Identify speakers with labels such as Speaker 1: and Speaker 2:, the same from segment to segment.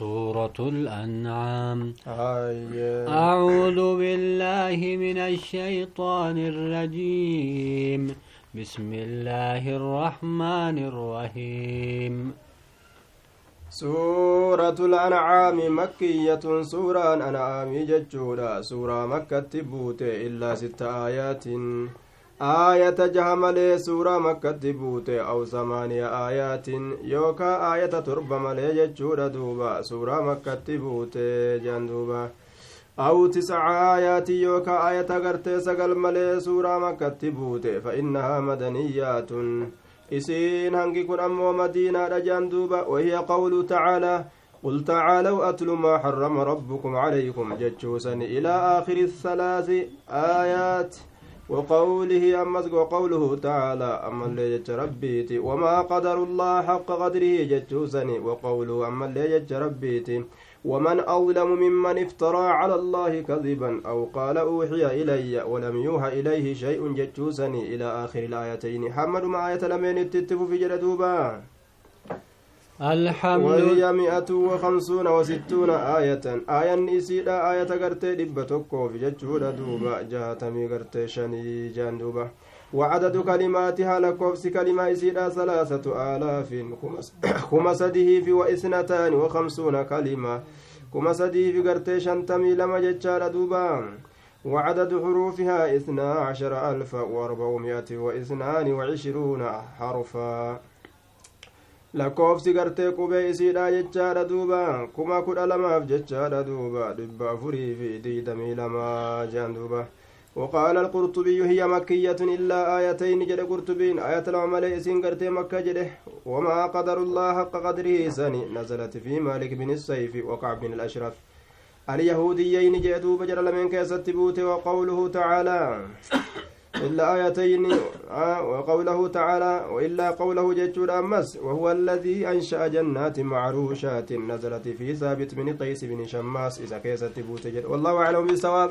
Speaker 1: سورة الأنعام.
Speaker 2: هاي
Speaker 1: أعوذ بالله من الشيطان الرجيم. بسم الله الرحمن الرحيم.
Speaker 2: سورة الأنعام مكية سورة أنعام ججودا سورة مكة بوت إلا ست آيات. آية جهملي سورة مكة بوت أو ثمانية آيات يوكا آية تربة ملي ججودا دوبا سورة مكة بوت جندوبا أو تسع آيات يوكا آية غرتي سقل ملي سورة مكة بوت فإنها مدنيات isiin hangi kun ammoo madiinaadha jaan duuba. Wahiya qawlu tacaalaa قل تعالوا أتل ما حرم ربكم عليكم جتشوسا إلى آخر الثلاث آيات وقوله أمس وقوله تعالى أما اللي ربيتي وما قدر الله حق قدره جتشوسا وقوله أما اللي ربيتي ومن أظلم ممن افترى على الله كذبا أو قال أوحي إلي ولم يوحى إليه شيء جتشوسني إلى آخر الآيتين. حمد ما آية لمن التتف في جلدوبا
Speaker 1: الحمد
Speaker 2: وهي مئة وخمسون وستون آية. آية نسيدا آية قرتي دبتوكو في جتشودا دوبا جاتمي قرتي شني جاندوبا وعدد كلماتها لكوفس كلمة إسيدا ثلاثة آلاف. كما سده في وإثنتان وخمسون كلمة. كما في قرتي شنتمي لما جتشار دوبا وعدد حروفها اثنا عشر ألف وأربعمائة واثنان وعشرون حرفا. Lakkoofsi gartee qubee isiidha jechaadha duuba kuma kudha lamaaf jechaadha duuba dhibba afurii fi digdamii lamaa jean duuba. وقال القرطبي هي مكية إلا آيتين جد قرطبين آية العمل إسين قرتي مكة جده وما قدر الله حق قدره سني نزلت في مالك بن السيف وقعب بن الأشرف اليهوديين جدوا بجر لمن كيست وقوله تعالى إلا آيتين آه وقوله تعالى وإلا قوله جيتشور أمس وهو الذي أنشأ جنات معروشات نزلت في ثابت بن قيس بن شماس إذا كيست بوتجر والله أعلم بالصواب.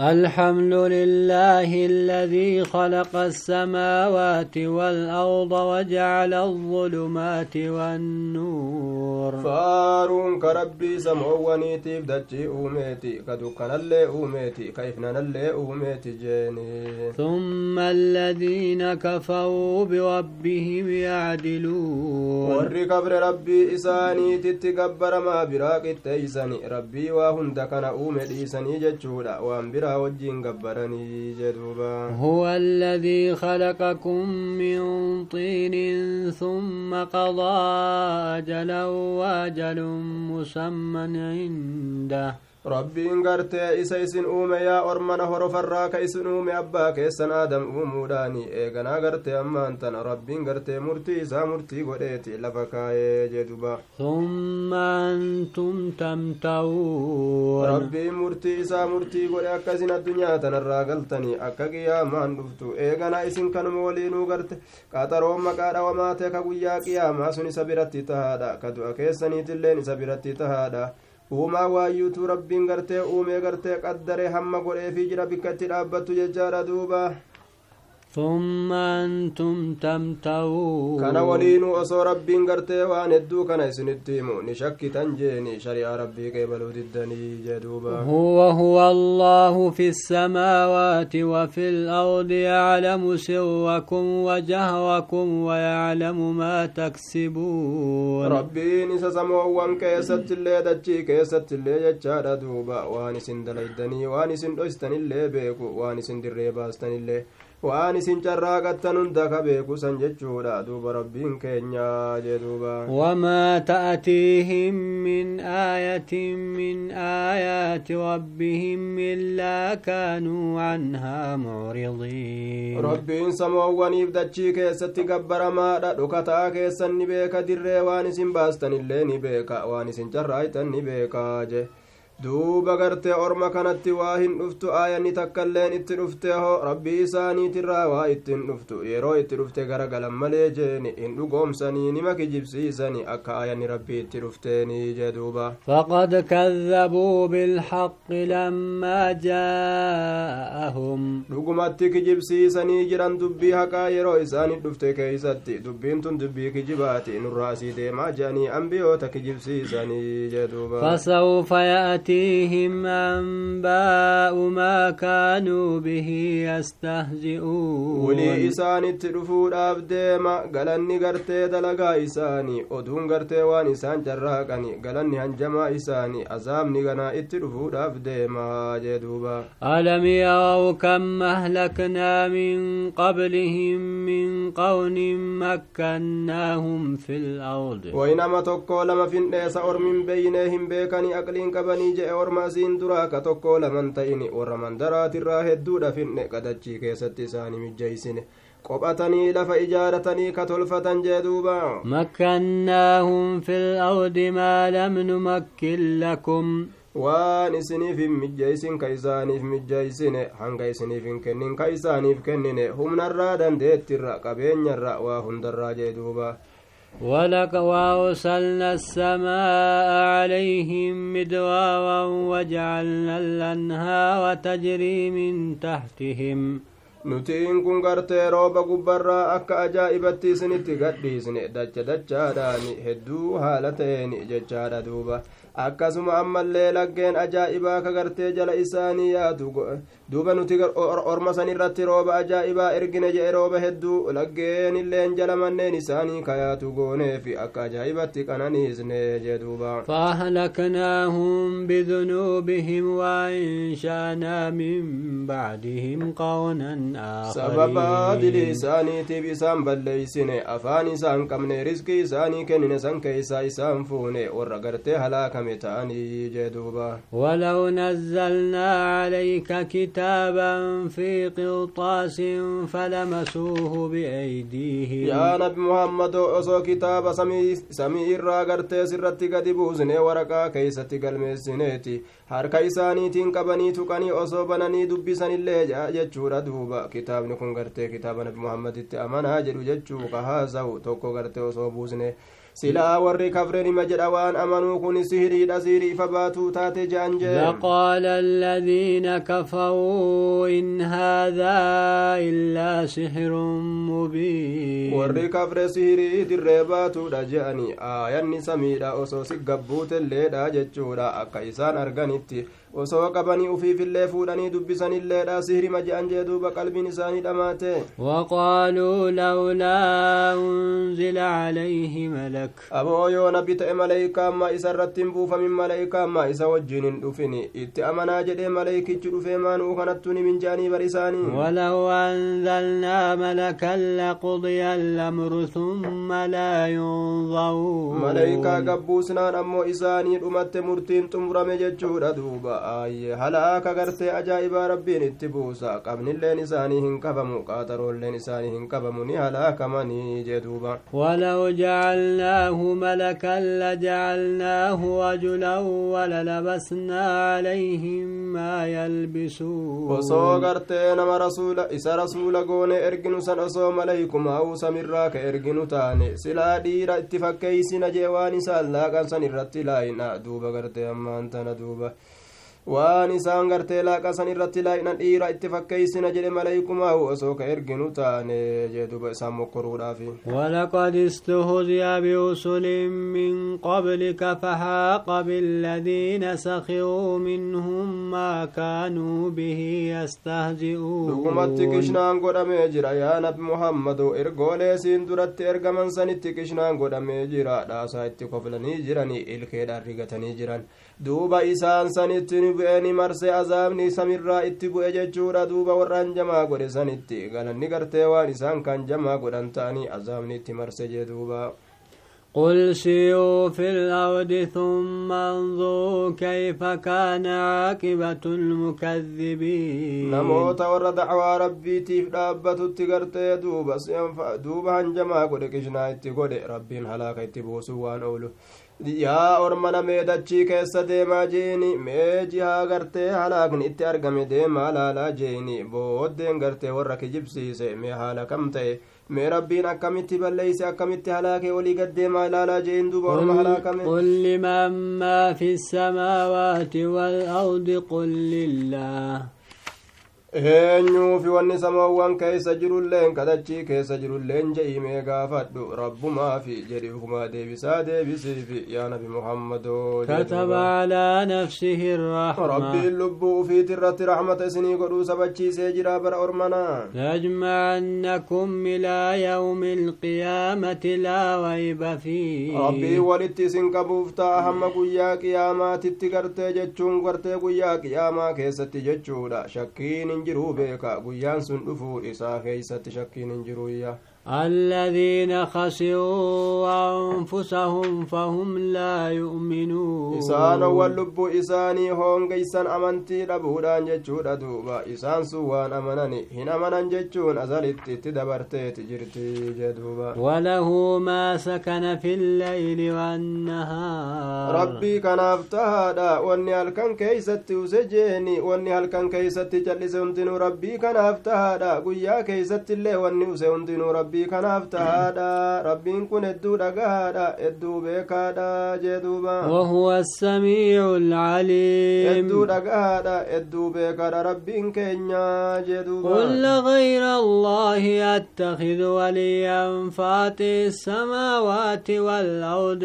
Speaker 1: الحمد لله الذي خلق السماوات والأرض وجعل الظلمات والنور.
Speaker 2: فارون كربي سمعونيتي بدجي أوميتي كدوكان اللي أوميتي كيفنا اللي أوميتي جيني.
Speaker 1: ثم الذين كفروا بربهم يعدلون.
Speaker 2: ورّي كبر ربي إساني تتكبر ما براك التيساني ربي وهند كان أومي إساني ججودا وان biraa wajjiin gabbaranii jedhuuba
Speaker 1: هو الذي خلقكم من طين ثم قضى أجلا وأجل مسمى عنده.
Speaker 2: rabbiin gartee isa isin uume yaa ormana horofarraa ka isin uume abbaa keessan aadam uumuudhaani. Eeganaa gartee ammaantan rabbiin gartee murtii isaa murtii godheeti lafa kaayee jeduba
Speaker 1: humma antum
Speaker 2: rabbiin murtii isaa murtii godhe akkasin addunyaa tanarraa galtanii akka qiyaamaan dhuftu. Eeganaa isin kanuma waliinuu garte. Qaxaroon maqaa dhawamaate ka guyyaa qiyaamaa sun isa biratti tahaadha. Ka du'a keessaniitilleen isa biratti tahaadha. Uumaa waayyuutu rabbiin gartee uumee gartee qaddaree hamma godheefii jira bikka itti dhaabbattu jechaadha duuba
Speaker 1: ثم أنتم
Speaker 2: تمتعون كان ولين أسو ربي انقرتي وان ادو كان اسن التيمو نشك تنجيني. شريع ربي قبل ددني جدوبا.
Speaker 1: هو هو الله في السماوات وفي الأرض يعلم سركم وجهركم ويعلم ما تكسبون.
Speaker 2: ربي نسا سمو وان كيست اللي دجي كيست اللي جتشار دوبا. وان سندل ادني وان سندوستن اللي بيكو. وان سندر ريباستن اللي waan isin carraaqattan hunda ka beeku san jechuudha duuba rabbiin keenya jee duuba
Speaker 1: وما تأتيهم من آية من آيات ربهم إلا كانوا عنها معرضين
Speaker 2: rabbiin samoowwaniif dachii keessatti gabbaramaadha dhukataa keessan ni beeka dirree waan isin baastanillee ni beeka waan isin carraaytan ni beeka je duuba gartee orma kanatti waa hin dhuftu aayanni takkailleen itti dhufte ho rabbii isaaniitirraa waa ittiin dhuftu yeroo itti dhufte garagalan malee jeeni hin dhugoomsanii nima kijibsiisani akka aayanni rabbii itti dhufteenii jee duuba
Speaker 1: faqad kadhabuu bilhaqqi lammaa jaa'ahum
Speaker 2: dhugumatti kijibsiisanii jiran dubbii haqaa yeroo isaanit dhufte keeysatti dubbiin tun dubbii kijibaati nurraa asii deemaa jeanii ambiyoota kijibsiisanii jee duuba
Speaker 1: fasawfa يأتيهم أنباء ما كانوا به يستهزئون.
Speaker 2: ولي إسان التلفود أبديما قالني قرتي دلقا إساني أدون قرتي وان إسان جراقني قالني هنجما إساني أزامني قنا التلفود أبديما جدوبا
Speaker 1: ألم يروا كم أهلكنا من قبلهم من قون مكناهم في الأرض
Speaker 2: وإنما تقول لما في الناس أور من بينهم بيكني أقلين qabanii je'e orma asiin duraa ka tokko laman ta'ini warra mandaraatirraa hedduudha finne qadachii keessatti isaanii mijjeeysine qophatanii lafa ijaaratanii ka tolfatan jee duuba
Speaker 1: makkannaahum fi lardi maa lam numakkin lakum
Speaker 2: waan isiniif hin mijjeeysin ka isaaniif mijjeeysine hanga isiniif hin kennin ka isaaniif kennine humnarraa dandeettirra qabeenyarra waa hundarraa jee duuba
Speaker 1: ولك وأرسلنا السماء عليهم مدرارا وجعلنا الأنهار تجري من تحتهم
Speaker 2: nutiin kun gartee rooba gubbarraa akka ajaa'ibatti isinitti gadhiisne dacha dachaadhaani hedduu haala ta'een jechaadha duuba akkasuma ammallee laggeen ajaa'ibaa ka gartee jala isaanii yaadu duuba nuti orma san irratti rooba ajaa'ibaa ergine jedhe rooba hedduu laggeen illeen jala manneen isaanii kayaatu gooneefi akka ajaa'ibatti qananiisne jee duuba
Speaker 1: فأهلكناهم بذنوبهم وأنشأنا من بعدهم قونا
Speaker 2: dili isaaniitiif isaan balleeysine afaan isaan qabne riskii isaanii kennine san keeysaa isaan fuune warra gartee halaakame متأني جدوبا.
Speaker 1: ولو نزلنا عليك كتابا في قلطاس فلمسوه بأيديهم.
Speaker 2: يا نبي محمد أصو كتاب سمي سمي الرغر تسر تقدبوزني ورقا كيس تقلمزنيتي هر كيساني تنك بني تقني أصو بناني دبسان الله جدوبا دوبا. كتاب نكون غرتي كتاب نبي محمد اتأمان هاجر جدوبا هذا توكو غرتي أصو بوزني. Silaa warri kafreen hima jedha waan amanuu kun sihiriidha sihirii ifa baatuu taate je'an jee
Speaker 1: لقال الذين كفروا إن هذا إلا سحر مبين
Speaker 2: warri kafre sihirii dirree baatuudha je'ani aayanni samiidha osoo si gabbuutelleedha jechuudha akka isaan arganitti osoo qabanii ufiifillee fuudhanii dubbisanilleedha sihirima je'an jee duuba qalbiin isaanii dhamaate
Speaker 1: وقالوا لولا أنزل عليه ملك
Speaker 2: amoo yoo nabi ta'e maleeykaa amma isa irratti hin buufamin maleeykaa amma isa wajjin hin dhufin itti amanaa jedhee maleeykichi dhufee maanuu kanattu ni minjaanii bar isaanii
Speaker 1: ولو أنزلنا ملكا لقضي الأمر ثم لا ينظرون
Speaker 2: maleeykaa gabbuusnaan ammoo isaanii dhumatte murtiin xumurame jechuudha duuba halaaka gartee ajaa'ibaa rabbiin itti buusa qabnilleen isaanii hin qabamu qaataroolleen isaanii hin qabamu ni halaakamanii jee duuba
Speaker 1: ولو جعلناه ملكا لجعلناه رجلا وللبسنا عليهم ما يلبسون
Speaker 2: osoo gartee nama rasuula isa rasuula goone erginu san osoo maleeykumaa'uu samirraa ka erginu taane silaa dhiira itti fakkeeysina jee waan isaan laaqan san irratti laayina duuba gartee ammaan tana duuba waan isaan gartee laaqasan irratti laayina dhiira itti fakkeeysina jedhe maleeykumaa'u osoo ka erginu taane jee duuba isaan mokkoruudhaafi
Speaker 1: ولقد استهزئ برسل من قبلك فحاق بالذين سخروا منهم ما كانوا به يستهزئون
Speaker 2: dhugumatti kishnaan godhamee jira yaa nabi muhammadu ergoolee siin duratti ergaman sanitti kishnaan godhamee jira dhaasaa itti koflanii jiranii ilkeedhaan rigatanii jiran duuba isaan sanitti ni bu'e ni marse azaabni samirraa itti bu'e jechuudha duuba warraan jamaa godhe sanitti galanni gartee waan isaan kan jamaa godhan ta'anii azaabni itti marse jee duuba
Speaker 1: قل سيروا في الأرض ثم انظروا كيف كان عاقبة المكذبين
Speaker 2: warra dacwaa rabbiitiif dhaabbatutti gartee duuba duuba hanjamaa godhe kishnaa itti godhe rabbiin halaaka itti buusuu waan oolu yaa orma namee dachii keessa deemaa jeeni mee jihaa gartee halaakni itti argame deemaa laalaa jeeni booddeen gartee warra kijibsiise mee haala kam ta'e? Mee rabbiin akkamitti balleeyse akkamitti halaakee olii gaddeemaa ilaalaa jeen duba orma halaakame.
Speaker 1: qul liman maa fi samaawaati wal ardi qul lillaah
Speaker 2: eenyuufi wanni samoowwan keessa jirulleen kadachii keessa jirulleen je'imee gaafadhu rabbumaafi jedhi ukumaa deebisaa deebisiifi yaa nabi muhammadoo
Speaker 1: كتب على نفسه الرحمة
Speaker 2: rabbiin lubbuu ufiit irratti raxmata isinii godhuu sabachiisee jira bara ormanaa
Speaker 1: ليجمعنكم إلى يوم القيامة لا ريب فيه
Speaker 2: rabbii walitti isin qabuuf ta'a hamma guyyaa qiyaamaatitti gartee jechuun gartee guyyaa qiyaamaa keessatti jechuudha shakkiin hin jiruu beeka guyyaan sun dhufuu isaa keeysatti shakkiin hin jiruyya
Speaker 1: الذين خسروا أنفسهم فهم لا يؤمنون.
Speaker 2: إسان واللب إسان هون قيسان أمنتي لبهدان جتشون أدوبا. إسان سوان أمناني هنا منان جتشون أزالت تدبرتي تجرتي جدوبا.
Speaker 1: وله ما سكن في الليل والنهار.
Speaker 2: ربي كان أفتهادا واني هلكن كيست توسجيني واني هلكن كيست تجلس وندنو ربي كان أفتهادا قويا كيست الله واني وسندنو ربي rabbii kanaaf tahaadha rabbiin kun hedduu dhagahaadha hedduu beekaadha jee duuba
Speaker 1: وهو السميع العليم
Speaker 2: hedduu dhagahaadha hedduu beekaadha rabbiin keenya jee duuba
Speaker 1: قل غير الله أتخذ وليا فاطر السماوات والأرض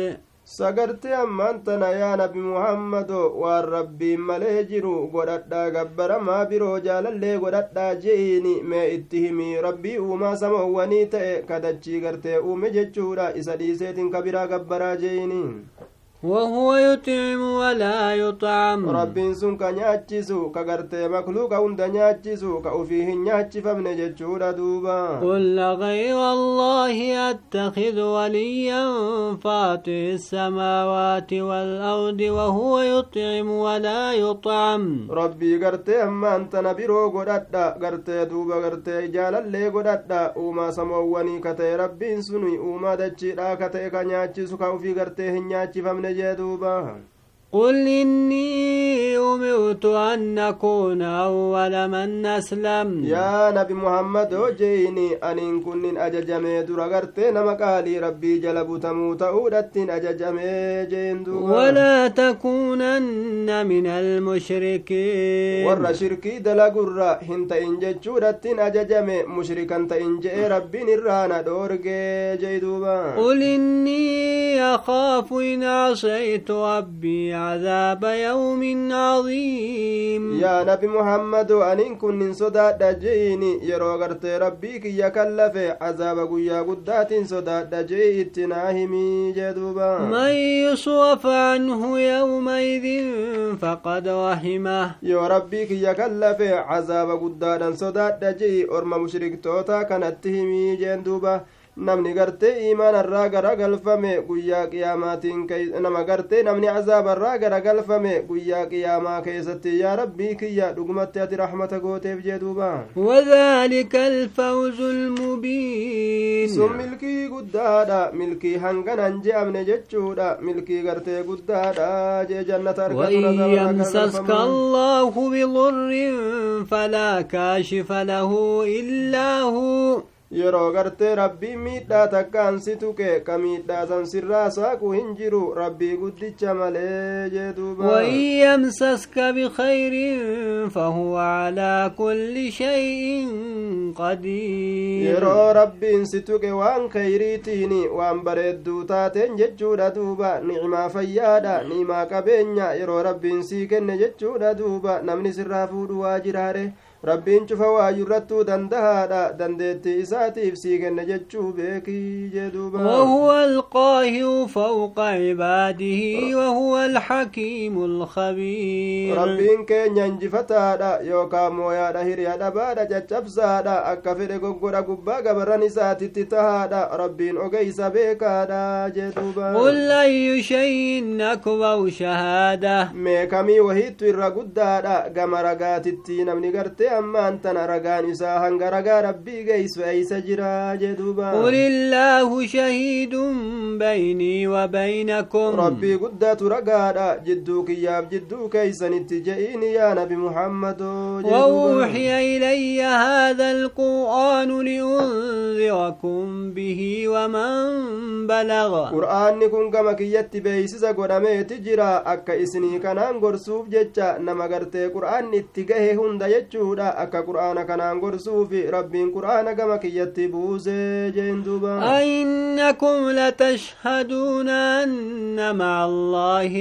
Speaker 2: sagartee ammaan tana yaa nabi muhammado waan rabbiin malee jiru godhadhaa gabbaramaa biroo jaalallee godhadhaa je'iini mee itti himii rabbii uumaa samoowwanii ta'e kadachii gartee uume jechuudha isa dhiiseetiin ka biraa gabbaraa je'iini
Speaker 1: وهو يطعم ولا يطعم.
Speaker 2: رب سنك نياتشسو كغرت مكلوك وند نياتشسو كأفيه نياتش فمن جتشور دوبا.
Speaker 1: قل غير الله أتخذ وليا فاطر السماوات والأرض وهو يطعم ولا يطعم.
Speaker 2: ربي غرت أما أنت نبيرو غرد غرت دوبا غرت إجال اللي غرد وما سموني كتي رب سنوي وما دجي لا كتي كنياتشسو كأفيه غرت نياتش فمن jee duuba
Speaker 1: قل إني أمرت أن أكون أول من أسلم.
Speaker 2: يا نبي محمد وجيني أن إن كن أججمي درغرت نمكالي ربي جلب تموت أودت أججمي جين
Speaker 1: ولا تكونن من المشركين.
Speaker 2: ور شركي دل قرر هنت إن جدت أججمي مشركا تنج ربي نرانا دورك جيدوبا
Speaker 1: قل إني أخاف إن عصيت ربي عذاب يوم عظيم.
Speaker 2: يا نبي محمد أن إن كن من صدى دجيني يروغرت ربيك كلف عذاب قويا قدات صدى دجي اتناهمي جدوبا.
Speaker 1: من يصوف عنه يومئذ فقد رحمه.
Speaker 2: يا ربيك كلف عذاب قدات صدى دجي أرمى مشرك توتا كانت تهمي جدوبا namni gartee iimaanarraa garagalfame guyyaa qiyaamaatiin nama gartee namni cazaabarraa garagalfame guyyaa qiyaamaa keessatti yaa rabbii kiyya dhugumatti ati raxmata gooteef jee duuba
Speaker 1: وذلك الفوز المبين
Speaker 2: sun milkii guddaadha milkii hanganan je'amne jechuudha milkii gartee guddaadha jee jannata
Speaker 1: وإن
Speaker 2: argatu
Speaker 1: يمسسك الله بضر فلا كاشف له إلا هو
Speaker 2: yeroo gartee rabbii miidhaa takkaan si tuqe ka miidhaa san sirraa saaqu hin jiru rabbii guddicha malee jee duuba
Speaker 1: وإن يمسسك بخير فهو على كل شيء قدير
Speaker 2: yeroo rabbiin si tuqe waan kayriitiini waan bareedduu taateen jechuudha duuba ni'imaa fayyaadha ni'imaa qabeenya yeroo rabbiin sii kenne jechuudha duuba namni sirraa fuudhu waa jiraare rabbiin cufa waayurrattuu dandahaadha dandeettii isaatiif sii kenne jechuu beekii jee duuba
Speaker 1: وهو القاهر فوق عباده وهو الحكيم الخبير
Speaker 2: rabbiin keenya injifataadha yookaan mooyaadha hiriya dhabaadha caccabsaadha akka fedhe goggodha gubbaa gabarran isaatitti tahaadha rabbiin ogeysa beekaadha jee duuba
Speaker 1: قل أي شيء أكبر شهادة
Speaker 2: meekamii wahiittu irra guddaadha gama ragaatitti namni gartee ammaan tana ragaan isaa hanga ragaa rabbii geeysu eeysa jira jee duuba
Speaker 1: قل الله شهيد بيني وبينكم
Speaker 2: ربي قدات رقادا جدو كياب جدو كيسن اتجئين يا نبي محمد
Speaker 1: وأوحي إلي هذا القرآن لأنذركم به ومن بلغ
Speaker 2: قرآن كن كما كيت بيسس قدامي تجرا أكا إسني كنان قرسوف جتشا نما قرتي قرآن اتقه هند يجودا أكا قرآن كنان قرسوف ربي قرآن كما كيت بوزي جين دوبا
Speaker 1: أئنكم لتشهدون أن مع الله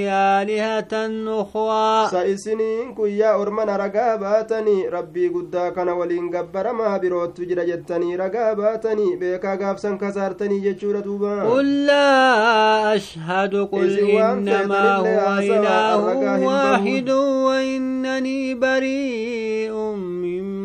Speaker 1: آلهة أخرى
Speaker 2: سإسنين كيا أرمنا رقاباتني ربي قدا كان ولين قبر ما بروت جرا جتني رقاباتني بيكا قابسا كسارتني جتشورة دوبا
Speaker 1: قل لا أشهد قل إنما هو إله واحد وإنني بريء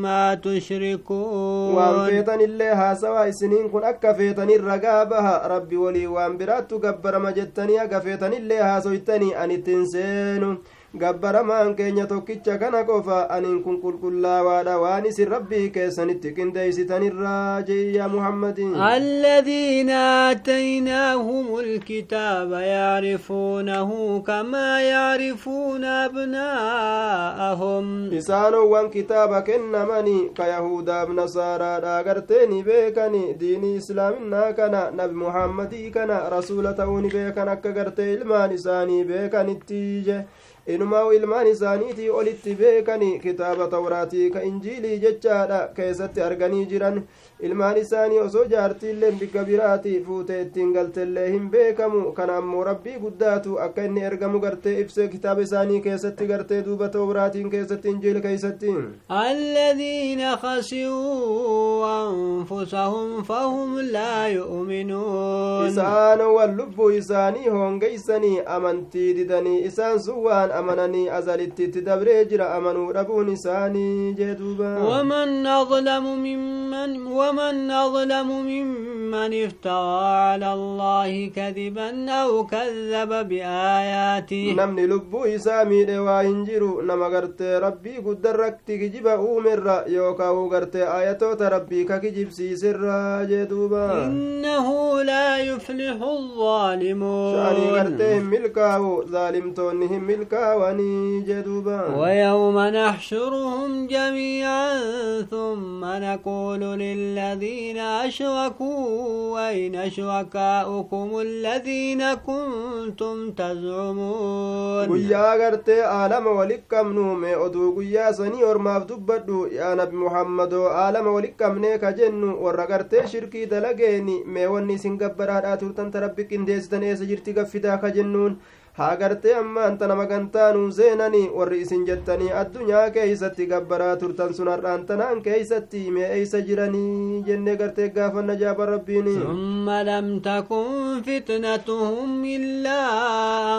Speaker 1: مما تشركون.
Speaker 2: وان فيتن اللي هاسوا إسنين كن أكا فيتن الرقابها ربي ولي وأن قبر ما جتني أكا فيتن اللي هاسويتني أن تنسين. Gabbaramaan keenya tokkicha kana qofa aniin kun qulqullaawaadha waan isin rabbii keessanitti qindeeysitanirraa jeeyya muhammadin
Speaker 1: alladhiina aataynaahum alkitaaba yaarifuunahu kamaa yaarifuuna abnaa'ahum
Speaker 2: isaanowwan kitaaba kennamani ka yahudaaf nasaaraadha garteeni beekani diinii islaaminaa kana nabi muhammadii kana rasuula ta'uuni beekan akka gartee ilmaan isaanii beekanitti je inumaa ilmaan isaaniitii olitti beekani kitaaba tawraatii ka injiilii jechaadha keessatti arganii jiran ilmaan isaanii osoo jaartiilleen bikka biraati fuute ittiin galtellee hin beekamu kana ammoo rabbii guddaatu akka inni ergamu gartee ibse kitaaba isaanii keessatti gartee duuba tawraatiin keessatti injiil keeysatti
Speaker 1: الذين خسروا أنفسهم فهم لا يؤمنون
Speaker 2: isaan wan lubbuu isaanii hoongeysanii amantii didanii isaan sun waan amananii azalitti itti dabree jira amanuu dhabuun isaanii jee duuba
Speaker 1: ومن أظلم ممن ومن أظلم ممن من افترى على الله كذبا أو كذب بآياته.
Speaker 2: نمن لبو اسامي دوا انجرو نما غرت ربي قدرت كجب أمر يوكا غرت ايته ربي ككجب سر جدوبا
Speaker 1: إنه لا يفلح الظالمون.
Speaker 2: شاري غرت ملكا ظالم تونهم ملكا وني جدوبا
Speaker 1: ويوم نحشرهم جميعا ثم نقول للذين أشركوا أين شركاؤكم الذين كنتم تزعمون
Speaker 2: guyyaa gartee aalama walit qabnu mee oduu guyyaa sanii ormaaf dubbadhu yaa nabi muhammadoo aalama walit qabnee ka jennu warra gartee shirkii dalageeni mee wanni isin gabbaraadhaa turtan ta haa gartee amma anta nama gantaanuu seenanii warri isin jettanii addunyaa keeysatti gabbaraa turtan sun har'aan tanaan keeysatti mee eeysa jiranii jennee gartee gaafanna jaaban rabbiini
Speaker 1: summa lam takun fitnatuhum illaa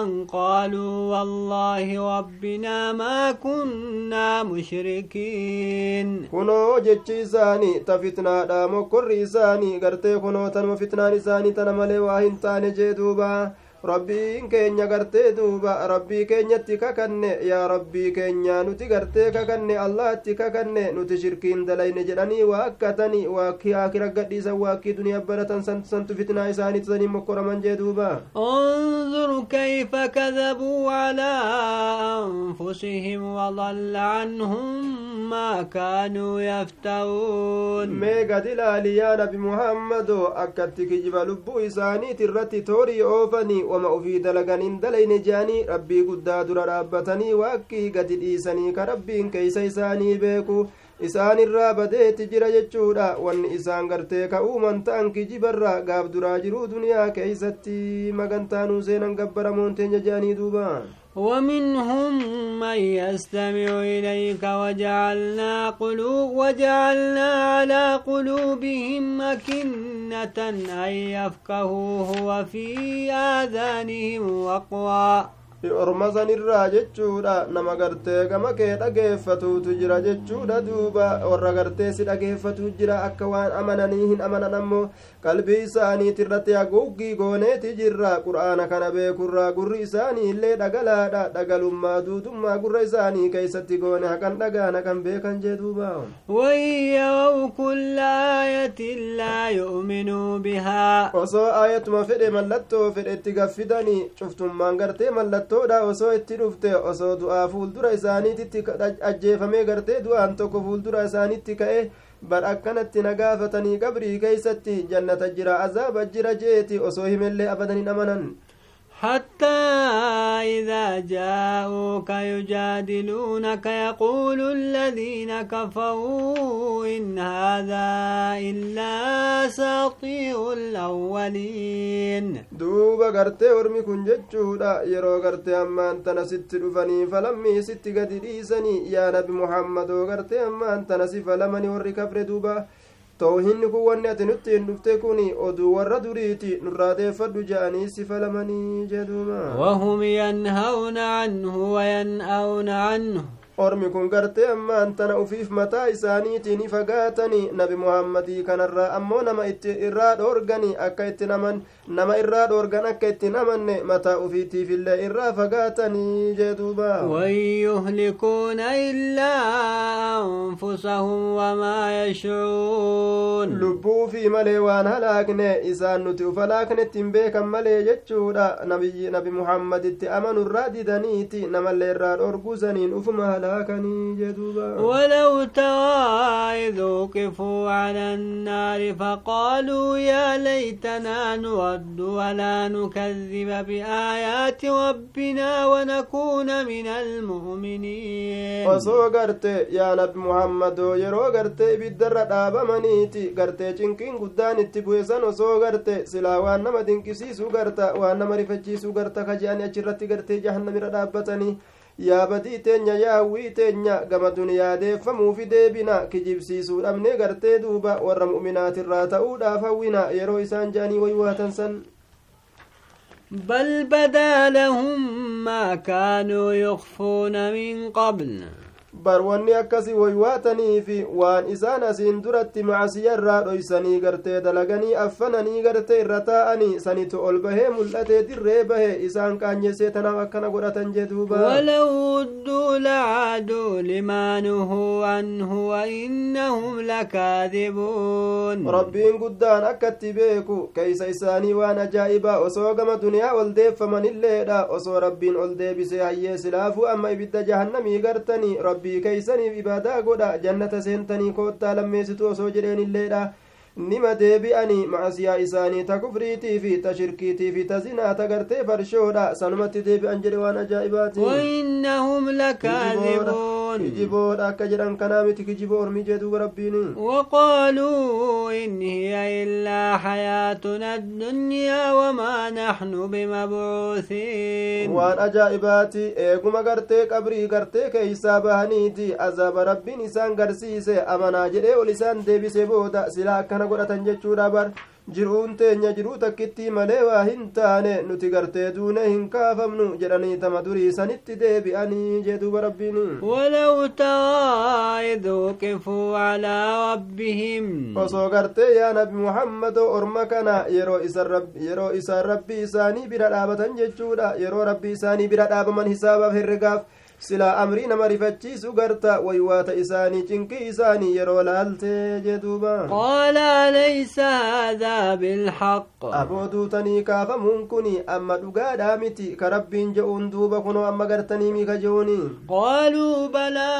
Speaker 1: an qaaluu wallaahi rabbinaa maa kunnaa mushrikiin.
Speaker 2: Kunoo jechi isaanii ta fitnaadha mokkorri isaanii gartee kunoo tanuma fitnaan isaanii tana malee waa hin taane jee duubaa rabbiin keenya gartee duuba rabbii keenyatti kakanne yaa rabbii keenya nuti gartee kakanne allahatti kakanne nuti shirkiin dalayne jedhanii waa akkatanii waakkii akira gadhiisan waakkii duniyaa baratan santu fitnaa isaanii tusanii mokkoraman jee duuba
Speaker 1: انظر كيف كذبوا على أنفسهم وضل عنهم ما كانوا يفترون
Speaker 2: gad ilaali yaa nabi muhammadoo akkatti kijiba lubbuu isaaniiti irratti toorii wama ufii dalaganiin dalayne jeanii rabbii guddaa dura dhaabbatanii waakkii gadi dhiisanii ka rabbiin keeysa isaanii beeku isaan irraa badeetti jira jechuudha wanni isaan gartee ka uuman ta'an kijibarra gaaf duraa jiruu duniyaa keeysatti magantaanuu seenan gabbaramoon teenya jeanii duuba
Speaker 1: ومنهم من يستمع إليك وجعلنا قلوب وجعلنا على قلوبهم أكنة أن يفقهوه وفي آذانهم وقرا
Speaker 2: ormasanirraa jechuudha. Nama gartee gama kee dhageeffatuutu jira jechuudha duuba. Warra gartee si dhageeffatu jira akka waan amananii hin amanan ammoo qalbii isaaniiti irratti haguuggii gooneeti jirra. Qur'aana kana beekurraa gurri isaanii illee dhagalaadha. Dhagalummaa duudummaa gurra isaanii keeysatti goone hakan dhagaana kan beekan jee duuba.
Speaker 1: Wayyau kulla ayatin laa bihaa.
Speaker 2: Osoo ayatuma fedhe mallattoo fedhetti gaffidanii cuftummaan gartee mallattoo mallattoodha osoo itti dhufte osoo du'aa fuuldura isaaniititti ajjeefamee gartee du'aan tokko fuuldura isaanitti ka'e bar akkanatti nagaafatanii qabrii keeysatti jannata jira azaaba jira jeeti osoo himellee abadaniin amanan
Speaker 1: حتى إذا جاءوك يجادلونك يقول الذين كفروا إن هذا إلا ساطير الأولين.
Speaker 2: دوبا غرتي ورمي كن جتشودا يرو غرتي أما أنت نسيت دفني فلمي ست قد يا نبي محمد غرتي أما أنت نسي فلمني وري كفر دوبا. Dhufte kun oduu warra duriiti nurraa deeffadhu je'anii si falamanii jedhuuma
Speaker 1: wahum yanhawna canhu wayan'awna canhu
Speaker 2: ormi kun gartee ammaan tana ufiif mataa isaaniitiin fagaatani nabi muhammadii kanarraa ammoo nama itti irraa dhoorgani akka itti naman nama irraa dhoorgan akka itti namanne mataa ufiitiifillee irraa fagaatanii jee duuba
Speaker 1: illaa anfusahum wamaa yashcuun
Speaker 2: lubbuu fi malee waan halaakne isaan nuti uf halaaknetti hin beekan malee jechuudha nabi muhammaditti amanurraa didaniiti namallee irraa dhoorgusaniin ufuma هلاكني جدوبا
Speaker 1: ولو تواعد وقفوا على النار فقالوا يا ليتنا نرد ولا نكذب بآيات ربنا ونكون من المؤمنين.
Speaker 2: وصو قرت يا لب محمد يرو قرت بدر داب منيتي. قرت چنكين قدان اتبوزان وصو قرت سلا وانما دنكسي سو قرت وانما رفجي سو قرت خجاني اچرت قرت جهنم ردابتني yaa badii teenya yaa hawwii teenya gama duniyaadeeffamuufi deebina kijibsiisuu dhabne gartee duuba warra mu'minaatirraa ta'uudhaaf hawwina yeroo isaan jedhanii waywaatan san
Speaker 1: بل بدا لهم ما كانوا يخفون من قبل
Speaker 2: woywaataniifi waan isaan asiin duratti macasiya irraa dhoysanii gartee dalaganii affananii gartee irra taa'anii sanitu ol bahee mul'atee dirree bahe isaan qaanyessee tanaaf akkana godhatan jee duuba
Speaker 1: walaw udduu lacaaduu limaa nuhuu anhu wainnahum lakaadibuun
Speaker 2: rabbiin guddaan akkatti beeku keeysa isaanii waan ajaa'ibaa osoo gama duniyaa ol deeffamanilleedha osoo rabbiin ol deebisee hayyee silaafuu amma ibidda jahannamii gartanii rabbii keeysaniif ibaadaa godha jannata seentanii koottaa lammeessitu osoo jedheenilleedha nima deebi'anii macasiyaa isaanii ta kufriitii fi ta shirkiitii fi ta zinaa ta gartee farshoodha sanumatti deebi'an jedhe waan ajaa'ibaati
Speaker 1: وإنهم لكاذبون
Speaker 2: kijiboodha akka jedhan kanaa miti kijiboo ormii jee duuba rabbiin
Speaker 1: وقالوا إن هي إلا حياتنا الدنيا وما نحن بمبعوثين
Speaker 2: waan ajaa'ibaati eeguma gartee qabrii gartee keeysaa bahaniiti azaaba rabbiin isaan garsiise amanaa jedhee ol isaan deebise booda silaa akkana godhatan jechuudha bar jiruun teenya jiruu takkittii malee waa hin taane nuti gartee duune hin kaafamnu jedhanii tama durii sanitti deebi'anii jee duuba rabbiin
Speaker 1: ولو ترى إذ وقفوا على ربهم
Speaker 2: osoo gartee yaa nabi muhammadoo orma kana yeroo isaan rabbii isaanii bira dhaabatan jechuudha yeroo rabbii isaanii bira dhaabaman hisaabaaf herregaaf silaa amrii nama rifachiisu garta waywaata isaanii cinqii isaanii yeroo laaltee jee duuba
Speaker 1: قال أليس هذا بالحق
Speaker 2: aboo duutanii kaafamuun kun amma dhugaadhaa miti ka rabbiin je'uun duuba kunoo amma gartanii miika je'uuni
Speaker 1: قالوا بلى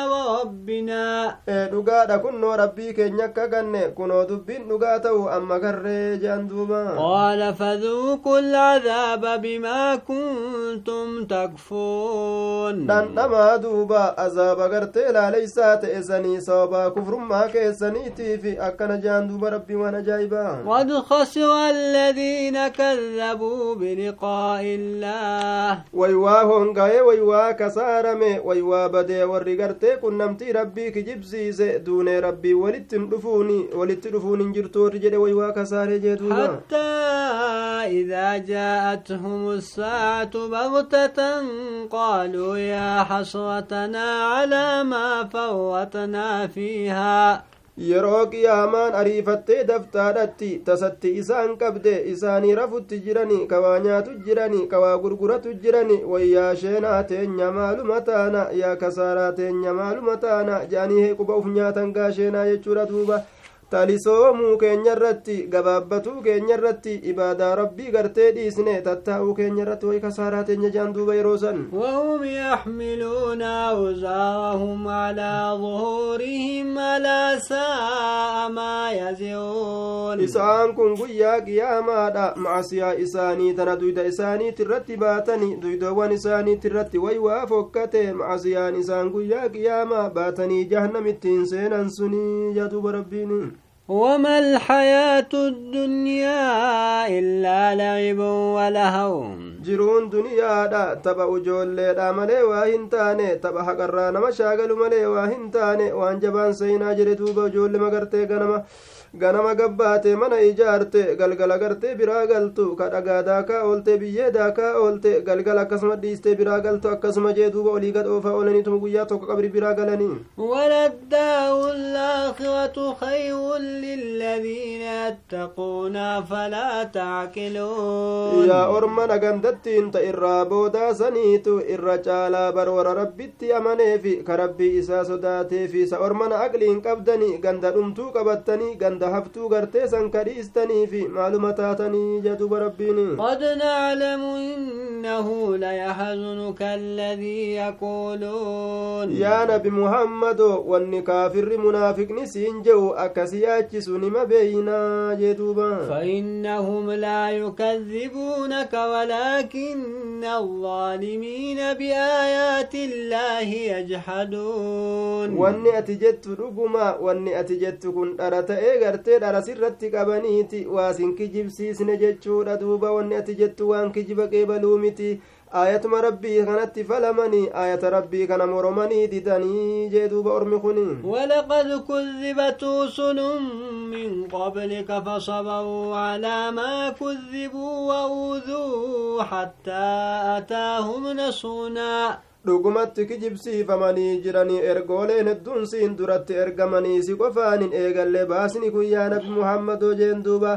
Speaker 2: dhugaadha kunnoo rabbii keenya akka ganne kunoo dubbiin dhugaa ta'u amma garree je'an duuba
Speaker 1: قال فذوقوا العذاب بما كنتم تكفرون
Speaker 2: dhandhama hamaa duuba azaaba gartee laaleysaa ta'e sanii sababaa kufrummaa keessaniitiif akkana jaan duuba rabbii waan ajaa'ibaa
Speaker 1: قد خسر الذين كذبوا بلقاء الله
Speaker 2: waywaa hongaye waywaa kasaarame waywaa badee warri gartee qunnamtii rabbii kijibsiise duunee rabbii walittin dhufuuni walitti dhufuun hin jirtu warri jedhe waywaa kasaaree jee duuba
Speaker 1: حتى إذا جاءتهم الساعة بغتة قالوا يا حسرتنا على ما فوتنا فيها
Speaker 2: yeroo qiyaamaan ariifattee daftaadhatti tasatti isaan qabde isaanii rafutti jirani kawaa nyaatu jirani kawaa gurguratu jirani wayyaa sheenaa teenya maaluma taana yaa kasaaraa teenya maaluma taana jaanii heequba uf nyaatan gaa sheenaa jechuudha duuba talisoomuu keenya irratti gabaabbatuu keenya irratti ibaadaa rabbii gartee dhiisne tattaa'uu keenya irratti way kasaaraa teenya jaan duuba yeroo san
Speaker 1: وهم يحملون أوزارهم على ظهورهم ألا ساء ما يزرون
Speaker 2: isaan kun guyyaa qiyaamaadha macasiyaa isaanii tana duyda isaaniit irratti baatanii duydoowwan isaaniit irratti waywaa fokkate macasiyaan isaan guyyaa qiyaamaa baatanii jahannamittiin seenan sunii jaduuba rabbiin
Speaker 1: وما الحياة الدنيا إلا لعب ولهو
Speaker 2: jiruun duniyaadha tapha ujoolleedha malee waa hin taane tapha haqarraa nama shaagalu malee waa hin taane waan jabaan seenaa jedhe duuba ijoolle magartee ganama ganama gabbaate mana ijaarte galgala gartee biraa galtu ka dhagaa daakaa oolte biyyee daakaa oolte galgala akkasuma dhiistee biraa galtu akkasuma jee duuba olii gad oofaa oolaniituma guyyaa tokko qabri biraa galanii
Speaker 1: وللدار الآخرة خير للذين يتقون فلا تعقلون
Speaker 2: yaa orma nagandattiin ta irraa boodaa saniitu irra caalaa barwara rabbitti amaneefi ka rabbii isaa sodaateefi isa ormana aqliin qabdanii ganda dhumtuu qabattanii ganda haftuu gartee san kadhiistaniifi maaluma taatanii jaduba rabbiin
Speaker 1: قد نعلم إنه ليحزنك الذي يقولون
Speaker 2: muhammado wanni kaafirri munaafiqni siin jehu akkasi yaachisu nima beeynaa jee duuba
Speaker 1: فإنهم لا يكذبونك ولكن الظالمين بآيات الله يجحدون
Speaker 2: dhuguma wanni ati jettu kun dhara ta'ee gartee dhara sirratti qabaniiti waasin kijibsiisne jechuudha duuba wanni ati jettu waan kijiba qeebaluu miti aayatuma rabbii kanatti falamanii aayata rabbii kana moromanii didanii jee duuba ormi kun
Speaker 1: ولقد كذبت رسل من قبلك فصبروا على ما كذبوا وأوذوا حتى أتاهم نصرنا
Speaker 2: dhugumatti kijibsiifamanii jiranii ergooleen hedduun siin duratti ergamanii si qofaan hin eegalle baasni kun yaa nabi muhammadoo jeen duuba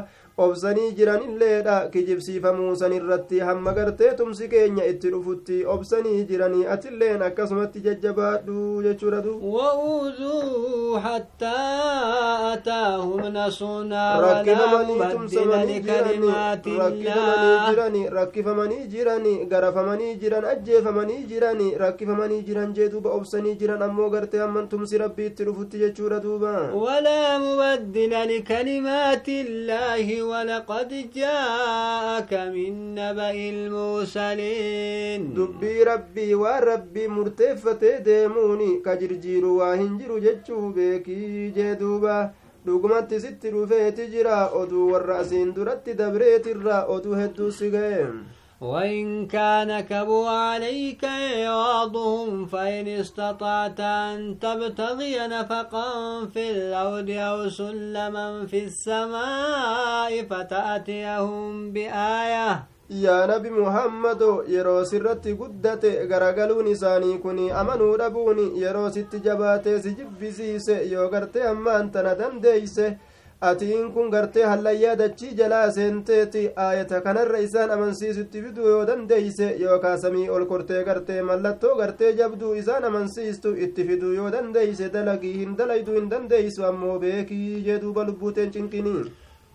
Speaker 2: obsanii jiranilleedha kijibsiifamuu san irratti hamma gartee tumsi keenya itti dhufutti obsanii jiranii atilleen akkasumatti jajjabaadhu jechuudha du
Speaker 1: وأوذوا حتى أتاهم نصرنا ولا
Speaker 2: rakkifamanii jiranii garafamanii jiran ajjeefamanii jiranii rakkifamanii jiran jee duuba obsanii jiran ammoo gartee hamman tumsi rabbii itti dhufutti jechuudha duuba
Speaker 1: ولقد جاءك من نبأ المرسلين
Speaker 2: deemuuni ka jirjiiru waa hin jiru jechuu beekii jee duuba dhugumatti sitti dhufeeti jira oduu warra asiin duratti dabreetirra oduu hedduu si ga'e
Speaker 1: وإن كان كبوا عليك عوضهم فإن استطعت أن تبتغي نفقا في الأرض أو سلما في السماء فتأتيهم بآية.
Speaker 2: يا نبي محمد يرو سرت قدت غرغلو نساني كوني أمنو ربوني يرو ست جبات سجب بسيس يوغرت أمان تندم ديسه atiin kun gartee hallayyaa dachii jalaa seenteeti aayata kanarra isaan amansiisutti fiduu yoo dandeeyse yookaa samii ol kortee gartee mallattoo gartee jabduu isaan amansiistu itti fiduu yoo dandeeyse dalagii hin dalayduu hin dandeeysu ammoo beekii jee duuba lubbuuteen cinqinii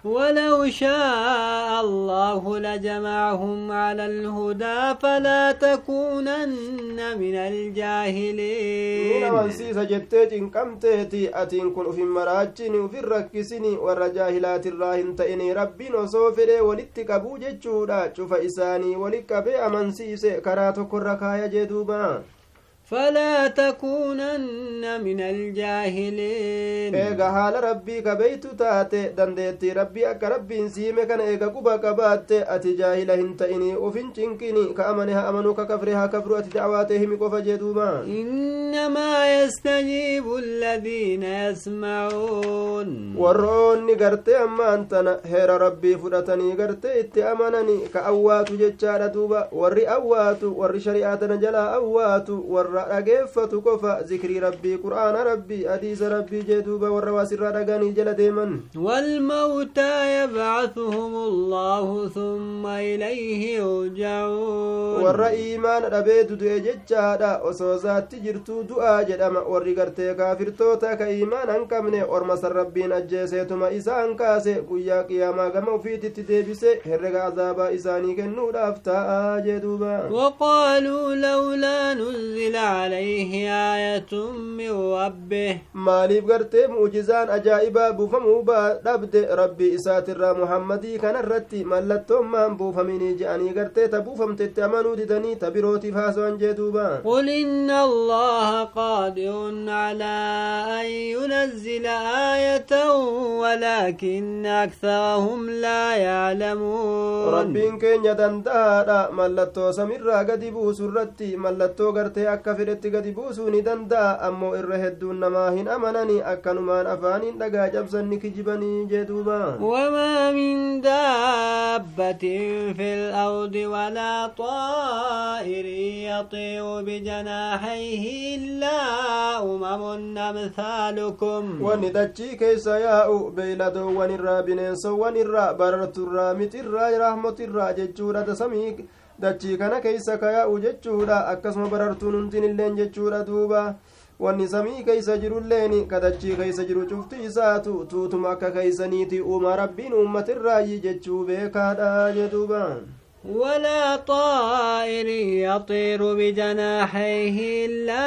Speaker 1: ولو شاء الله لجمعهم على الهدى فلا تكونن من الجاهلين.
Speaker 2: من سيسا جتت ان كم تهتي اتين كن في مراجين وفي الركسين والرجاهلات الراهن تأني ربي نصوفر ولتك بوجه چودا چوف اساني ولك بأمن سيسا كراتو كركا يجدوبان
Speaker 1: فلا تكونن من الجاهلين
Speaker 2: rabbii akka rabbiin siime kana eega quba qabaatte ati jaahila hin ta'ini ufin cinkini ka amane haa amanuu ka kafre haa kafru ati dacwaatee himi qofa jeduuba
Speaker 1: إنما يستجيب الذين يسمعون
Speaker 2: warroonni gartee ammaan tana heera rabbii fudhatanii gartee itti amananii ka awwaatu jechaadha duuba warri awwaatu warri shari'aa tana jalaa awwaatu warra dhageeffatu qofa zikrii rabbii qur'aana rabbii hadiisa rabbii jee duuba warra waasirraa dhaganii jala deeman
Speaker 1: والموتى يبعثهم الله ثم إليه يرجعون
Speaker 2: warra iimaana dhabee du'e jechaadha osoo zaatti jirtuu du'aa jedhama warri gartee kaafirtoota ka iimaana hin qabne orma san rabbiin ajjeeseetuma isaan kaase guyyaa qiyaamaa gama ufiititti deebise herrega azaabaa isaanii kennuudhaaf ta'a jee duuba
Speaker 1: وقالوا لولا نزل عليه آية من ربه.
Speaker 2: ماليف قرتي موجزان أجائبا بوفمو با دبد ربي إسات الرا محمدي كان الرتي ملتهم من بوفميني جاني قرتي تبوفم تتعمنو ديدني تبروتي فاسو أنجدوبا
Speaker 1: قل إن الله قادر على أن ينزل آية ولكن أكثرهم لا يعلمون.
Speaker 2: ربي إن كان يدن دارا ملتو سمير راقدي بوسو الرتي ملتو قرتي أكا fedhetti gadi buusuu ni danda'a ammoo irra hedduun namaa hin amanani akkanumaan afaaniin dhagaa cabsanni kijibanii jee duuba
Speaker 1: وما من دابة في الأرض ولا طائر يطير بجناحيه إلا أمم أمثالكم
Speaker 2: wanni dachii keessa yaa'u beeyladoowwan irraa bineensowwan irraa bararturraa mixirraa rahmotirraa jechuudha dasamii dachii kana keessa ka yaa'u jechuudha akkasuma barartuun hundin illeen jechuudha duuba wanni samii keeysa jirulleen ka dachii keeysa jiru cufti isaatu tuutuma akka keeysaniiti uuma rabbiin uummatirraayi jechuu beekaadha jeduuba
Speaker 1: ولا طائر يطير بجناحيه إلا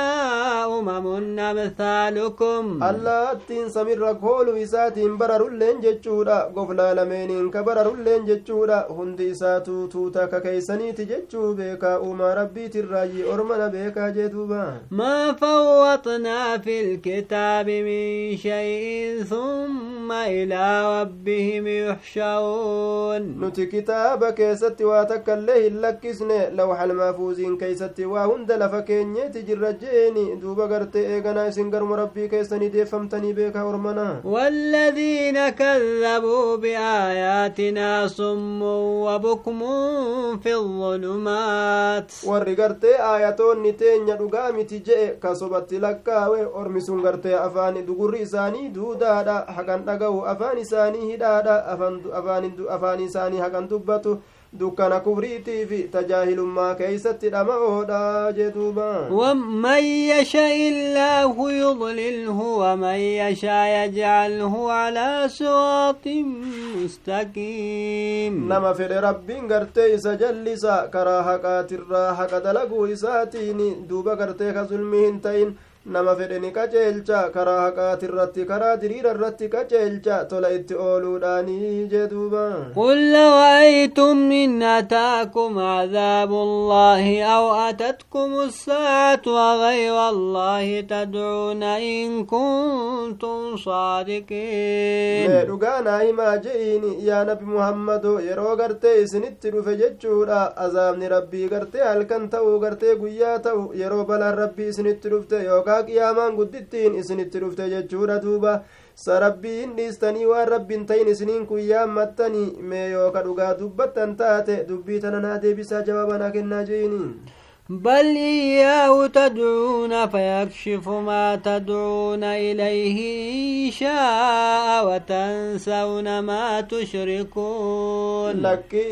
Speaker 1: أمم أمثالكم.
Speaker 2: ألا أتين سمير ركول ويسات برر اللين جتشورا قفلا لمين إنك برر اللين جتشورا. هندي ساتو توتا كيساني تجتشو بيكا أما ربي تراجي أرمنا بيكا جتوبا
Speaker 1: ما فوطنا في الكتاب من شيء ثم إلى ربهم يحشرون.
Speaker 2: نتي كتابك ستوات takka illee hin lakkisne lawxal maafuuziin keeysatti waa hunda lafa keenyeeti jirra jeeni duuba gartee eeganaa isin garuma rabbii keessanii deeffamtanii beekaa ormana
Speaker 1: والذين كذبوا بآياتنا صم وبكم في الظلمات
Speaker 2: warri gartee aayatoonni teenya dhugaa miti je'e ka sobatti lakkaawe ormi sun gartee afaan dugurri isaanii duudaadha haqan dhaga'u afaan isaanii hidhaadha afaan isaanii haqan dubbatu dukkana kufriitii fi tajaahilummaa keeysatti dhama'oodha jeduuba
Speaker 1: ومن يشاء الله يضلله ومن يشاء يجعله على صراط مستقيم
Speaker 2: nama fedhe rabbiin gartee isa jallisa karaa haqaatirraa haqa dalaguu isaatiin duuba gartee ka zulmii hin ta'in nama fedhe ni qaceelcha karaa haqaatirratti karaa diriira irratti qaceelcha tola itti ooluudhaanii jee duuba
Speaker 1: قل رأيتم إن أتاكم عذاب الله أو أتتكم الساعة وغير الله تدعون إن كنتم صادقين
Speaker 2: mee dhugaa naa himaa je'iini yaa nabi muhammado yeroo gartee isinitti dhufe jechuudha azaabni rabbii gartee halkan ta'u gartee guyyaa ta'u yeroo balaan rabbii isinitti dhufte yookaa qiyaamaan guddittiin isinitti dhufte jechuudha duuba sa rabbii hin dhiistanii waan rabbiin ta'in isiniin kun yaammattanii mee yooka dhugaa dubbattan taate dubbii tana naa deebisaa jawaaba naa kennaa je'iini
Speaker 1: بل إياه تدعون فيكشف ما تدعون إليه إن شاء وتنسون ما تشركون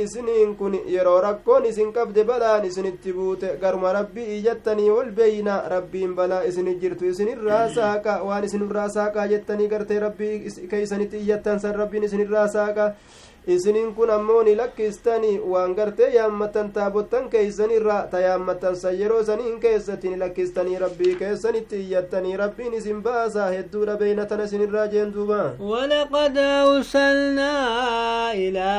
Speaker 2: isiniin kun yeroo rakkoon isin qabde balaan isinitti buute garuma rabbii iyyattanii ol beeyna rabbiin balaa isinit jirtu isinirraa saaqa waan isinirraa saaqaa jettanii gartee rabbii keeysanitti iyyattan san rabbiin isinirraa saaqa isiniin kun ammoo ni lakkistanii waan gartee yaammatan taabottan keeysanirra ta yaammatan san yeroo saniin keessatti ni lakkistanii rabbii keessanitti iyyattanii rabbiin isin baasaa hedduudha beeyna tana isinirraa jeen duuba
Speaker 1: ولقد أرسلنا إلى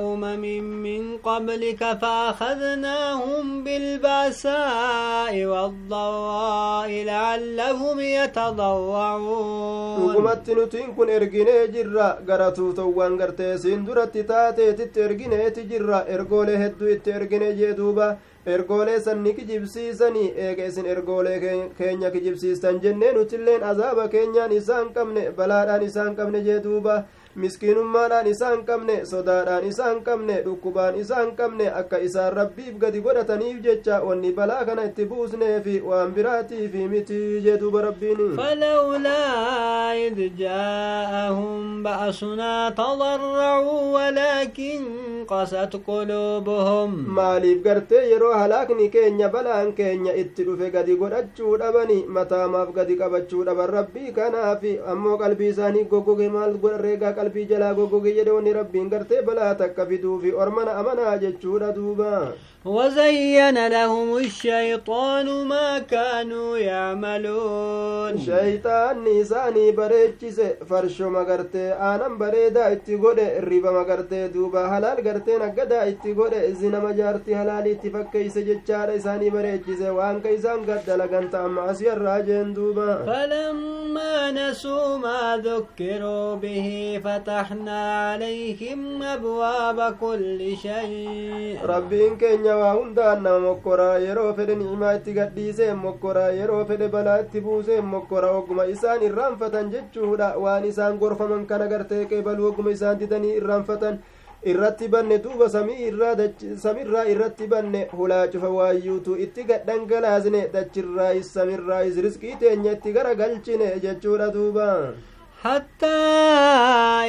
Speaker 1: أمم من قبلك فأخذناهم بالبأساء والضراء لعلهم يتضرعون
Speaker 2: dhugumatti nutiin kun erginee jirra gara tuutowwan gartee siin dura irratti taateetitti ergineeti jirra ergoolee hedduu itti ergine jee duuba ergoolee sanni kijibsiisanii eega isin ergoolee keenya kijibsiistan jennee nutilleen azaaba keenyaan isaan qabne balaadhaan isaan qabne jee duuba miskiinummaadhaan isaan qabne sodaadhaan isaan qabne dhukkubaan isaan qabne akka isaan rabbiif gadi godhataniif jecha wanni balaa kana itti buusneefi waan biraatiif miti jedhuuba rabbiin
Speaker 1: falawlaa id jaa'ahum ba'asunaa tadarracuu walaakin qasat quluubuhum
Speaker 2: maaliif gartee yeroo halaakni keenya balaan keenya itti dhufe gadi godhachuu dhabani mataamaaf gadi qabachuu dhaban rabbii kanaaf ammoo qalbii isaanii goggoge maal godharreegaa qalbii jalaa goggoge jedhe wanni rabbiin gartee balaa takka fiduufi ormana amanaa jechuudha duuba.
Speaker 1: وزين لهم الشيطان ما كانوا يعملون.
Speaker 2: شيطان نيساني بريتشيس فرشو مغرتي آنم بريدا اتقود الربا مغرتي دوبا حلال غرتي نقدا اتقود ازنا مجارتي حلالي اتفكيس ججار إساني بريتشيس وان كيسان قد لغنت أم عسير راجين دوبا.
Speaker 1: فلما نسوا ما ذكروا به فتحنا عليهم أبواب كل شيء
Speaker 2: ربين كينيا mokkoraa yeroo fedhe ni'imaa itti gadhiisee mokkoraa yeroo fedhe balaa itti buusee mokkora ogguma isaan irraanfatan jechuudha waan isaan gorfaman kana gartee qeebalu ogguma isaan didanii irraanfatan irratti banne duuba samiirraa irratti banne hulaa cufa waayyuutu itti gadhangalaasne dachirraayis samiirraayis risqii teenya itti gara galchine jechuudha duuba
Speaker 1: حتى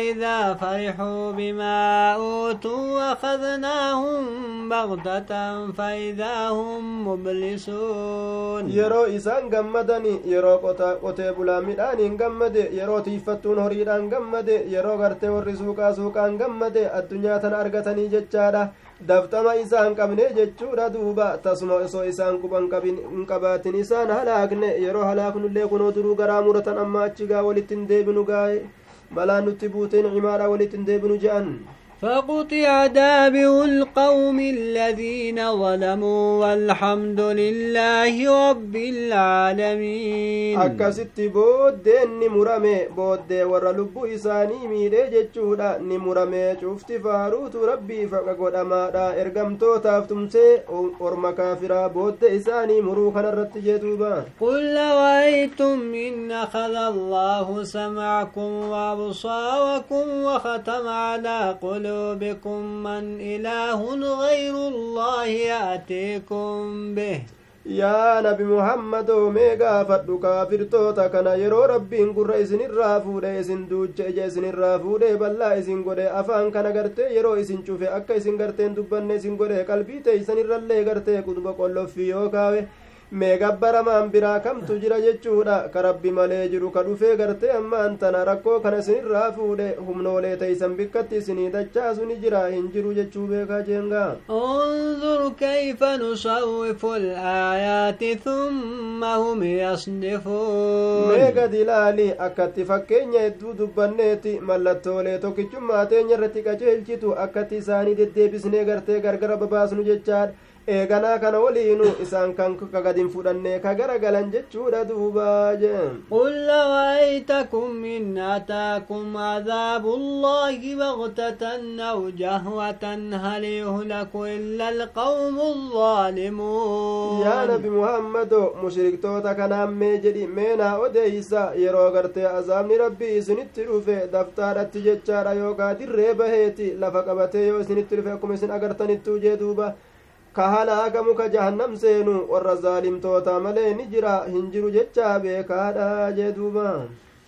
Speaker 1: إذا فرحوا بما أوتوا أخذناهم بغتة فإذا هم مبلسون.
Speaker 2: يرو إسان غمدني يرو قوتي بلا مدان غمد يرو تيفتون هريدان غمد يرو غرتي ورسوكا سوكان غمد الدنيا تن أرغتني جتشادا daftama isaan qabne jechuudha duuba tasuma osoo isaan quban hin qabaatin isaan halaakne yeroo halaaknullee kunoo duruu garaa muratan amma achigaa walitti hin deebinu gaa'e balaan nutti buuteen cimaadha walitti hin deebinu je'an
Speaker 1: فقطع دابر القوم الذين ظلموا والحمد لله رب العالمين.
Speaker 2: أكست بود نمرمي بود ورا لب إساني ميري جتشودا نمرمي شفت فاروت ربي فقد ما دا إرقم توتاف تمسي ورما كافرا. بود إساني مروخنا رت جتوبا
Speaker 1: قل لويتم إن خذ الله سمعكم وأبصاركم وختم على قل قلوبكم من إله غير الله يأتيكم به.
Speaker 2: يا نبي محمد ميغا فردو كافر توتا كان يرو ربي انقر ايزن الرافو دي ايزن دوجة ايزن الرافو دي بلا ايزن قد أفان كان اغرت يرو ايزن شوفي أكا ايزن غرتين دوبان ايزن قد قلبي تيزن الرالي غرتين قدبا قلو فيو كاوي mee gabbaramaan biraa kamtu jira jechuudha ka rabbi malee jiru ka dhufee gartee ammaan tana rakkoo kana isinirraa fuudhe humnoolee teeysan bikkatti isinii dachaasu ni jira hin jiru jechuu beekaa jeengaa
Speaker 1: انظر كيف نصرف الآيات ثم هم يصدفون
Speaker 2: mee gadi ilaali akkatti fakkeenya hedduu dubbanneeti mallattoolee tokkichummaa teenya irratti qajeelchitu akkatti isaanii deddeebisnee gartee gargara babaasnu jechaadha eeganaa kana waliinu isaan kan kagadin fudhanne ka garagalan jechuudha duuba jeen
Speaker 1: رأيتكم إن أتاكم عذاب الله بغتة أو جهوة هل يهلك إلا القوم الظالمون
Speaker 2: yaa nabi muhammado mushriktoota kanaan mee jedhi meenaa odeeysa yeroo gartee azaabni rabbii isinitti dhufe daftaadhatti jechaadha yookaa dirree baheeti lafa qabatee yoo isinitti dhufe akkuma isin agartanittuu jee duuba warra zaalimtoota malee ni jira hin jiru jechaa beekaadha jee duuba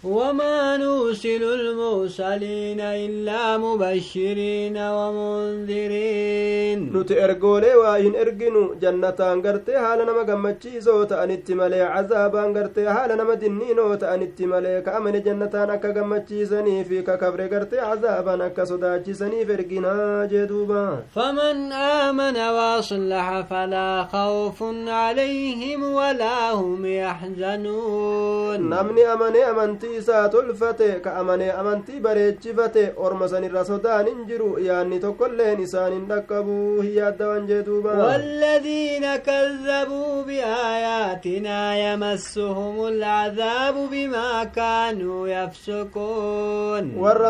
Speaker 1: وما نرسل المرسلين إلا مبشرين ومنذرين.
Speaker 2: نتي إرقولي وإن إرقنوا جنتان قرتي حالا نما قمتشيزو تأنت ملي عذابان قرتي حالا نما دنينو تأنت ملي كأمن جنتان أكا قمتشيزني في ككبر قرتي عذابان أكا صداچسني فرقنا جدوبا.
Speaker 1: فمن آمن وأصلح فلا خوف عليهم ولا هم يحزنون.
Speaker 2: نمني أمني أمنتي isaa tolfate ka amanee amantii bareechifate orma san irra sodaan hin jiru yaanni tokkolleen isaan hin dhaqqabu hin yaaddawan jee duuba
Speaker 1: والذين كذبوا بآياتنا يمسهم العذاب بما كانوا يفسقون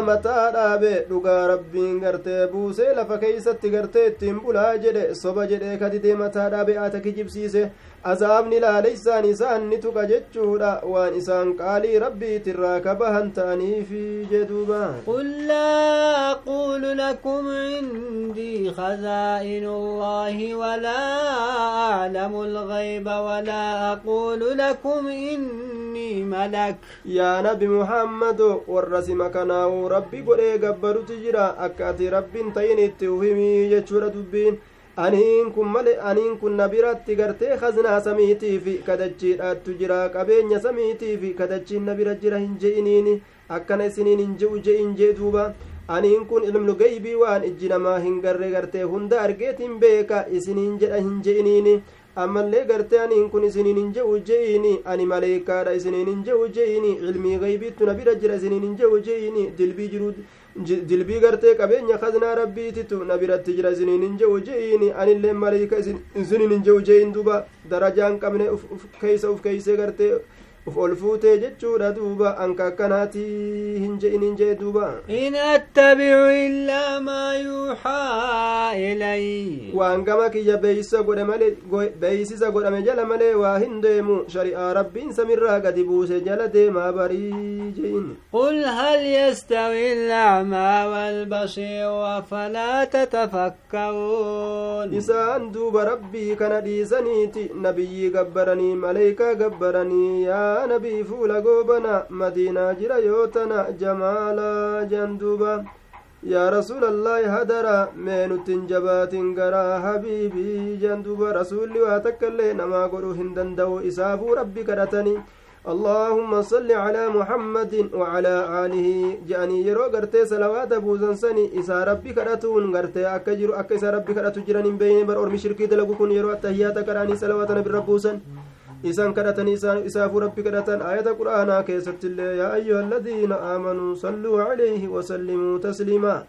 Speaker 2: mataa dhaabe dhugaa rabbiin gartee buusee lafa keeysatti gartee ittiin bulaa jedhe soba jedhee kadidee mataa dhaabe ata kijibsiise azaabni laaleysaan isaan ni tuqa jechuudha. Waan isaan qaalii rabbiitirraa kabahan ta'aniifi jeduuba
Speaker 1: قل لا أقول لكم عندي خزائن الله ولا أعلم الغيب ولا أقول لكم إني ملك
Speaker 2: يا نبي محمد والرسم كناو ربي قولي قبرت تجرى أكاتي رب تيني التوهمي يجور دبين aniin kun male aniin kun na biratti gartee kaznaa samiitiifi kadachiidhaattu jira qabeenya samiitiifi kadachiin na bira jira hin je'iniini akkana isiniin hin je'u je'in jee duuba aniin kun ilmnu gaybii waan ijji namaa hin garre gartee hunda argeetin beeka isiniin jedha hin je'iniini ammallee gartee aniin kun isiniin hin je'u je'ini ani maleekaadha isiniin hin je'u je'ini ilmii gaybiittu na bira jira isiniin hin je'u je'ini dilbii jiru dilbii gartee qabeenya kaznaa rabbiititu na biratti jira isiniin hin je'u je'iini anillee maleeyka isiniin hin je'u je'in duba darajaan qabne keeysa uf keeysee gartee uf ol fuutee jechuudha duuba anka akkanaati hin je'inin jee duuba
Speaker 1: in attabicu illaa maa yuuxaa ilay
Speaker 2: waan gama kiyya beeysisa godhe male beeysisa godhame jala malee waa hin deemu shari'aa rabbiin samirraa gadi buuse jala deemaa barii
Speaker 1: الجحيم قل. هل يستوي الأعمى والبصير
Speaker 2: أفلا تتفكرون؟ إسان دوب ربي كان ديسانيتي نبي قبرني ملائكة قبرني. يا نبي فول قوبنا مدينة جريوتنا جمالا جندوبا. yaa rasuulallaahi hadara mee nuttin jabaatin garaa habiibii jan duba rasuulli waa takka illee namaa godhuu hin danda'u isaafuu rabbi kadhatanii اللهم صل على محمد وعلى آله. جاني يرو غرتي صلوات أبو زنسني. إسا ربي كرتون غرتي. أكا جرو أكا إسا ربي كرتو جرانين بين. بر أرمي شركي دلقو كن يرو التهيات كراني صلوات نبي ربوسن. isaan kadhatanii isaafuu rabbi kadhatan aayata qur'aanaa keessattillee yaa ayyuha aladiina aamanuu salluu calayhi wasallimuu tasliimaa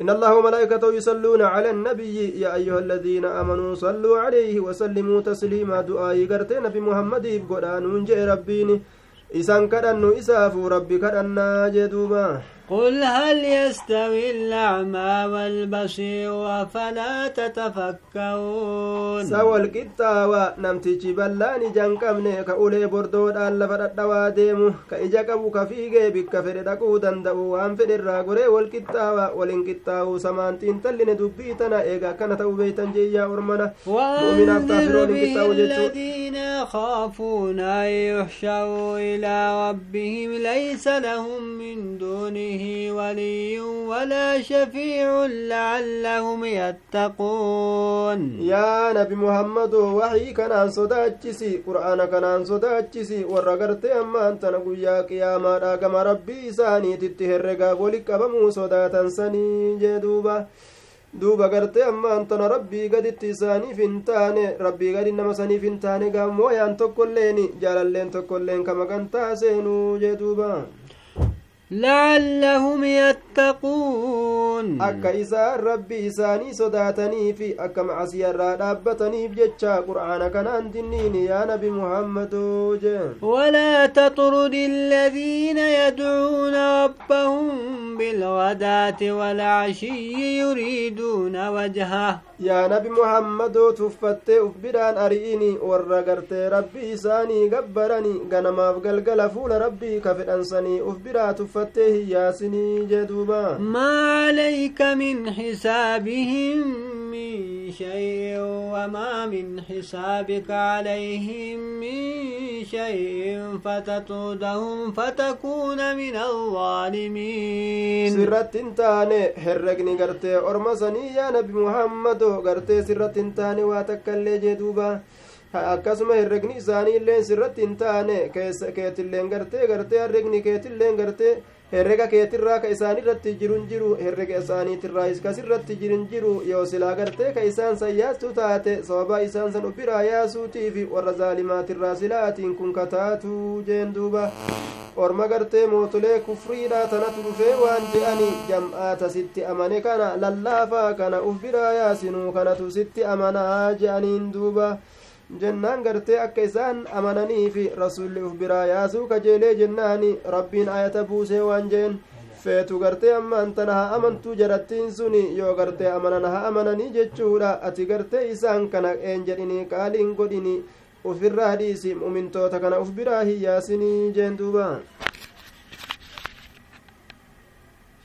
Speaker 2: إن الله وملائكته يصلون على النبي يا أيها الذين آمنوا صلوا عليه وسلموا تسليما. دعائي قرتي نبي محمد قرآن جاء ربيني. إسان كدنو إسافو ربي كدنا جدوبا.
Speaker 1: قل هل يستوي الأعمى والبصير أفلا تتفكرون؟
Speaker 2: سوى القطاوة نمتيجي بلاني جنكمني كأولي بردود ألا فردوا ديمو كإجا كبو كفيقي بك فردقو دندأو وان فد الراقري والقطاوة والانقطاو سمانتين تلين دبيتنا إيغا كانت أوبيتا جيا أرمنا.
Speaker 1: وأنذر به الذين يخافون أن يحشروا إلى ربهم ليس لهم من دونه فيه ولي ولا شفيع لعلهم يتقون
Speaker 2: يا نبي محمد وحي كان صداتشسي قرآن كان صداتشسي ورقرت أما أنت نقول يا قياما راقم ربي ساني تتهرقا ولك أبمو صداتا سني جدوبا duuba gartee amma antana rabbii gaditti isaaniif hin taane rabbii gadi nama saniif hin taane gaamooyaan tokkoilleen jaalalleen tokkoilleen kama kan taaseenuu jee duuba
Speaker 1: لعلهم يتقون.
Speaker 2: أكا إسان ربي إساني صداتني في أكا معصي رابطني في جتشا قرآن كان أنت يا نبي محمد
Speaker 1: ولا تطرد الذين يدعون ربهم بالغداة والعشي يريدون وجهه.
Speaker 2: يا نبي محمد تفتت أفبران أريني ورقرت ربي إساني قبرني قنما فقلقل فول ربي كفت أنساني أفبرا تفتت hiyyaasinii jee duuba
Speaker 1: ما عليك من حسابهم من شيء وما من حسابك عليهم من شيء فتطردهم فتكون من الظالمين.
Speaker 2: سرت انتاني هرقني قرتي أرمسني يا نبي محمد قرتي سرت انتاني واتكالي جدوبا. Akkasuma herregni isaanii illeen sirratti hin taane. Keetilleen gartee gartee herregni keetilleen gartee herrega keetirraa ka isaan jirun jiru herrega isaaniitirraa kasirratti jirin jiru. Yoo silaa gartee ka isaan san yaastu taate sababa isaan san ubiraa yaasuutiifi warra zaalimaatirraa silaatiin kun kataatuu jeen duuba. Orma gartee mootolee kufriidha tanatu dhufee waan je'ani jam'aata sitti amane kana lallaafaa kana uf biraa yaasinuu kanatu sitti amanaa je'aniin duuba jennaan gartee akka isaan amananiifi rasulli uf biraa yaasuu kajeelee jennaani rabbiin ayata buusee waan jeen feetu gartee ammaan tana haa amantuu jarattiin suni yoo gartee amanan haa amananii jechuudha ati gartee isaan kana een jedhini qaaliin godhini ufirraa dhiisi mumintoota kana uf biraa hin yaasinii jeen duuba